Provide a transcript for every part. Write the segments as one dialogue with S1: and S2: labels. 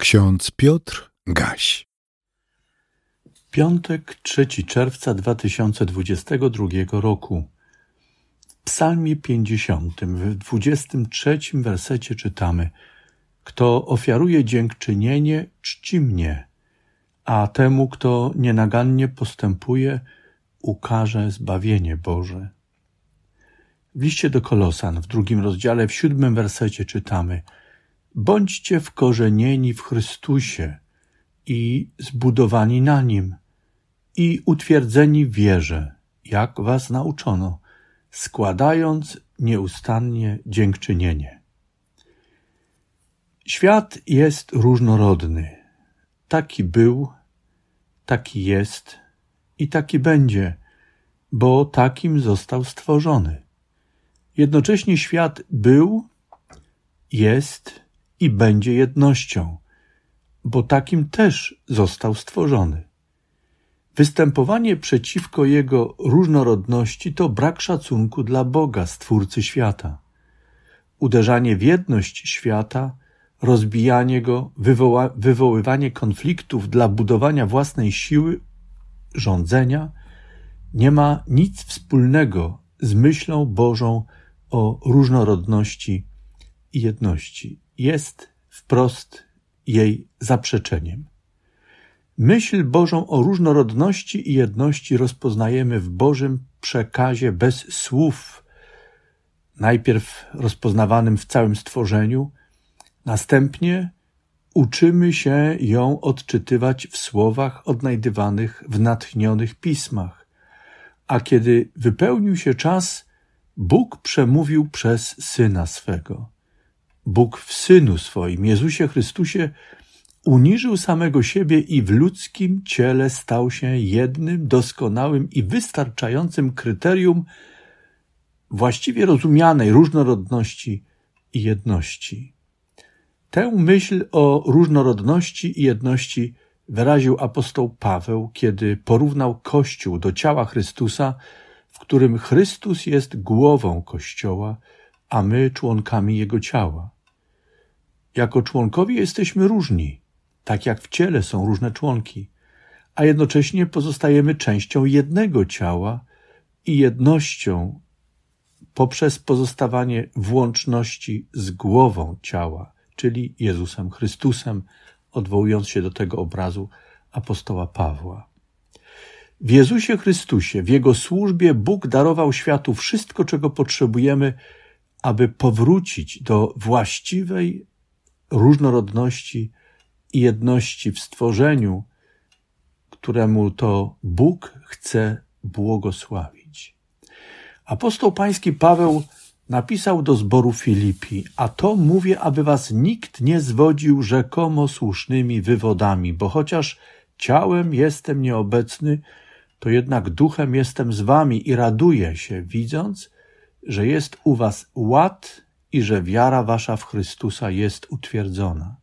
S1: Ksiądz Piotr Gaś.
S2: Piątek, 3 czerwca 2022 roku. W Psalmie 50, w 23 wersecie czytamy: Kto ofiaruje dziękczynienie, czci mnie, a temu, kto nienagannie postępuje, ukaże zbawienie Boże. W liście do Kolosan, w drugim rozdziale, w siódmym wersecie czytamy: Bądźcie wkorzenieni w Chrystusie i zbudowani na Nim i utwierdzeni w wierze, jak was nauczono, składając nieustannie dziękczynienie. Świat jest różnorodny. Taki był, taki jest i taki będzie, bo takim został stworzony. Jednocześnie świat był, jest i będzie jednością, bo takim też został stworzony. Występowanie przeciwko jego różnorodności to brak szacunku dla Boga, Stwórcy świata. Uderzanie w jedność świata, rozbijanie go, wywoła, wywoływanie konfliktów dla budowania własnej siły, rządzenia, nie ma nic wspólnego z myślą Bożą o różnorodności i jedności jest wprost jej zaprzeczeniem. Myśl Bożą o różnorodności i jedności rozpoznajemy w Bożym przekazie bez słów, najpierw rozpoznawanym w całym stworzeniu, następnie uczymy się ją odczytywać w słowach odnajdywanych w natchnionych pismach. A kiedy wypełnił się czas, Bóg przemówił przez Syna swego. Bóg w Synu swoim, Jezusie Chrystusie, uniżył samego siebie i w ludzkim ciele stał się jednym, doskonałym i wystarczającym kryterium właściwie rozumianej różnorodności i jedności. Tę myśl o różnorodności i jedności wyraził apostoł Paweł, kiedy porównał Kościół do ciała Chrystusa, w którym Chrystus jest głową Kościoła, a my członkami Jego ciała. Jako członkowie jesteśmy różni, tak jak w ciele są różne członki, a jednocześnie pozostajemy częścią jednego ciała i jednością poprzez pozostawanie w łączności z głową ciała, czyli Jezusem Chrystusem, odwołując się do tego obrazu apostoła Pawła. W Jezusie Chrystusie, w Jego służbie Bóg darował światu wszystko, czego potrzebujemy, aby powrócić do właściwej różnorodności i jedności w stworzeniu, któremu to Bóg chce błogosławić. Apostoł pański Paweł napisał do zboru Filipi, a to mówię, aby was nikt nie zwodził rzekomo słusznymi wywodami, bo chociaż ciałem jestem nieobecny, to jednak duchem jestem z wami i raduję się, widząc, że jest u was ład i że wiara wasza w Chrystusa jest utwierdzona.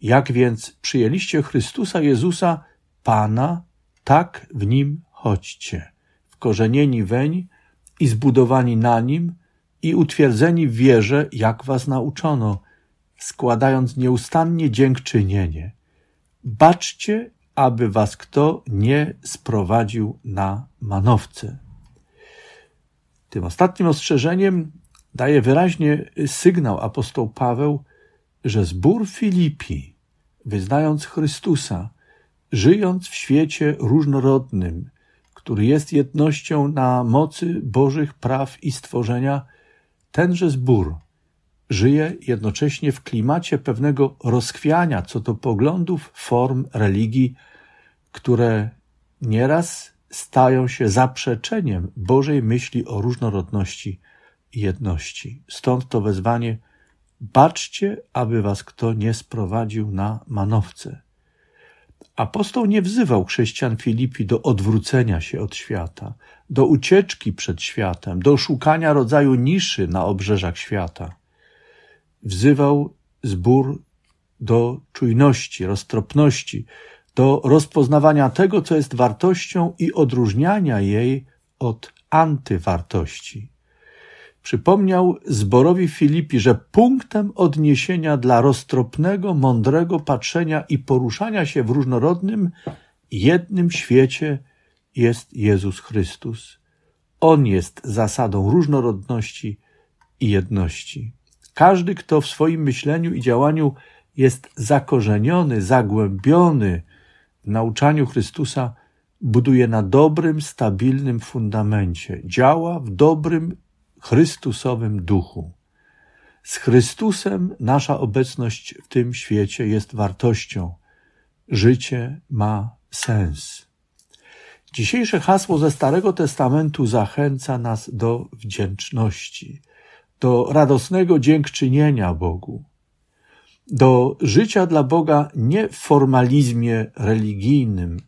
S2: Jak więc przyjęliście Chrystusa Jezusa, Pana, tak w Nim chodźcie, wkorzenieni weń i zbudowani na Nim i utwierdzeni w wierze, jak was nauczono, składając nieustannie dziękczynienie. Baczcie, aby was kto nie sprowadził na manowce. Tym ostatnim ostrzeżeniem daje wyraźnie sygnał apostoł Paweł, że zbór Filipi, wyznając Chrystusa, żyjąc w świecie różnorodnym, który jest jednością na mocy Bożych praw i stworzenia, tenże zbór żyje jednocześnie w klimacie pewnego rozchwiania co do poglądów, form religii, które nieraz stają się zaprzeczeniem Bożej myśli o różnorodności i jedności. Stąd to wezwanie: baczcie, aby was kto nie sprowadził na manowce. Apostoł nie wzywał chrześcijan Filipi do odwrócenia się od świata, do ucieczki przed światem, do szukania rodzaju niszy na obrzeżach świata. Wzywał zbór do czujności, roztropności, do rozpoznawania tego, co jest wartością i odróżniania jej od antywartości. Przypomniał zborowi Filipi, że punktem odniesienia dla roztropnego, mądrego patrzenia i poruszania się w różnorodnym, jednym świecie jest Jezus Chrystus. On jest zasadą różnorodności i jedności. Każdy, kto w swoim myśleniu i działaniu jest zakorzeniony, zagłębiony w nauczaniu Chrystusa, buduje na dobrym, stabilnym fundamencie, działa w dobrym, Chrystusowym duchu. Z Chrystusem nasza obecność w tym świecie jest wartością. Życie ma sens. Dzisiejsze hasło ze Starego Testamentu zachęca nas do wdzięczności, do radosnego dziękczynienia Bogu, do życia dla Boga nie w formalizmie religijnym,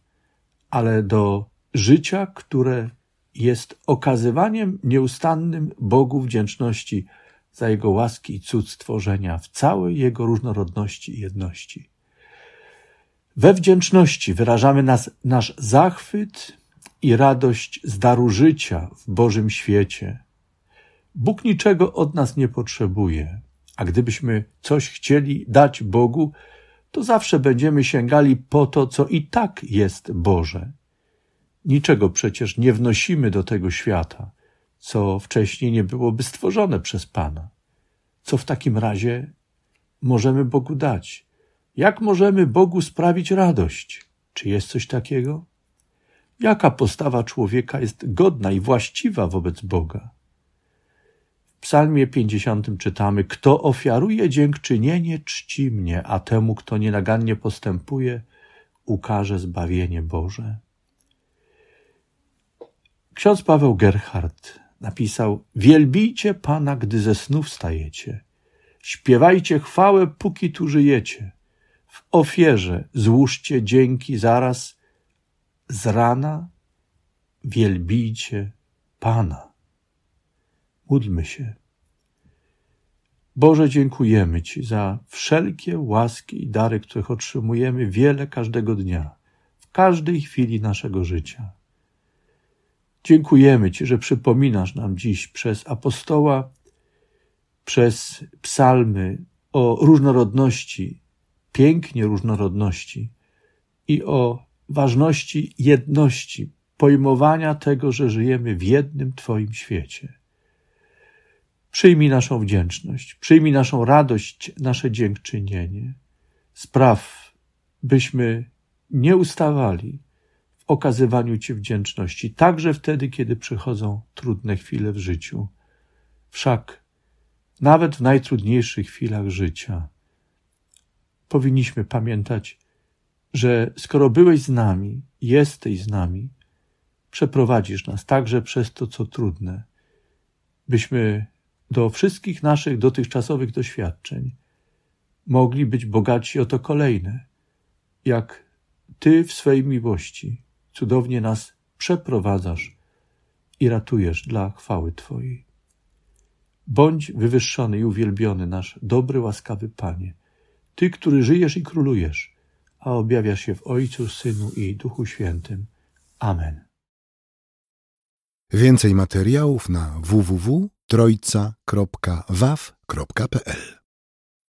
S2: ale do życia, które jest okazywaniem nieustannym Bogu wdzięczności za Jego łaski i cud stworzenia w całej Jego różnorodności i jedności. We wdzięczności wyrażamy nas, nasz zachwyt i radość z daru życia w Bożym świecie. Bóg niczego od nas nie potrzebuje, a gdybyśmy coś chcieli dać Bogu, to zawsze będziemy sięgali po to, co i tak jest Boże. Niczego przecież nie wnosimy do tego świata, co wcześniej nie byłoby stworzone przez Pana. Co w takim razie możemy Bogu dać? Jak możemy Bogu sprawić radość? Czy jest coś takiego? Jaka postawa człowieka jest godna i właściwa wobec Boga? W Psalmie 50 czytamy: Kto ofiaruje dziękczynienie, czci mnie, a temu, kto nienagannie postępuje, ukaże zbawienie Boże. Ksiądz Paweł Gerhard napisał: Wielbijcie Pana, gdy ze snu wstajecie. Śpiewajcie chwałę, póki tu żyjecie. W ofierze złóżcie dzięki zaraz z rana. Wielbijcie Pana. Módlmy się. Boże, dziękujemy Ci za wszelkie łaski i dary, których otrzymujemy wiele każdego dnia, w każdej chwili naszego życia. Dziękujemy Ci, że przypominasz nam dziś przez apostoła, przez psalmy o różnorodności, pięknie różnorodności i o ważności jedności, pojmowania tego, że żyjemy w jednym Twoim świecie. Przyjmij naszą wdzięczność, przyjmij naszą radość, nasze dziękczynienie. Spraw, byśmy nie ustawali okazywaniu Ci wdzięczności, także wtedy, kiedy przychodzą trudne chwile w życiu. Wszak nawet w najtrudniejszych chwilach życia powinniśmy pamiętać, że skoro byłeś z nami, jesteś z nami, przeprowadzisz nas także przez to, co trudne, byśmy do wszystkich naszych dotychczasowych doświadczeń mogli być bogaci o to kolejne, jak Ty w swej miłości cudownie nas przeprowadzasz i ratujesz dla chwały Twojej. Bądź wywyższony i uwielbiony nasz dobry, łaskawy Panie, Ty, który żyjesz i królujesz, a objawiasz się w Ojcu, Synu i Duchu Świętym. Amen.
S1: Więcej materiałów na www.trojca.waw.pl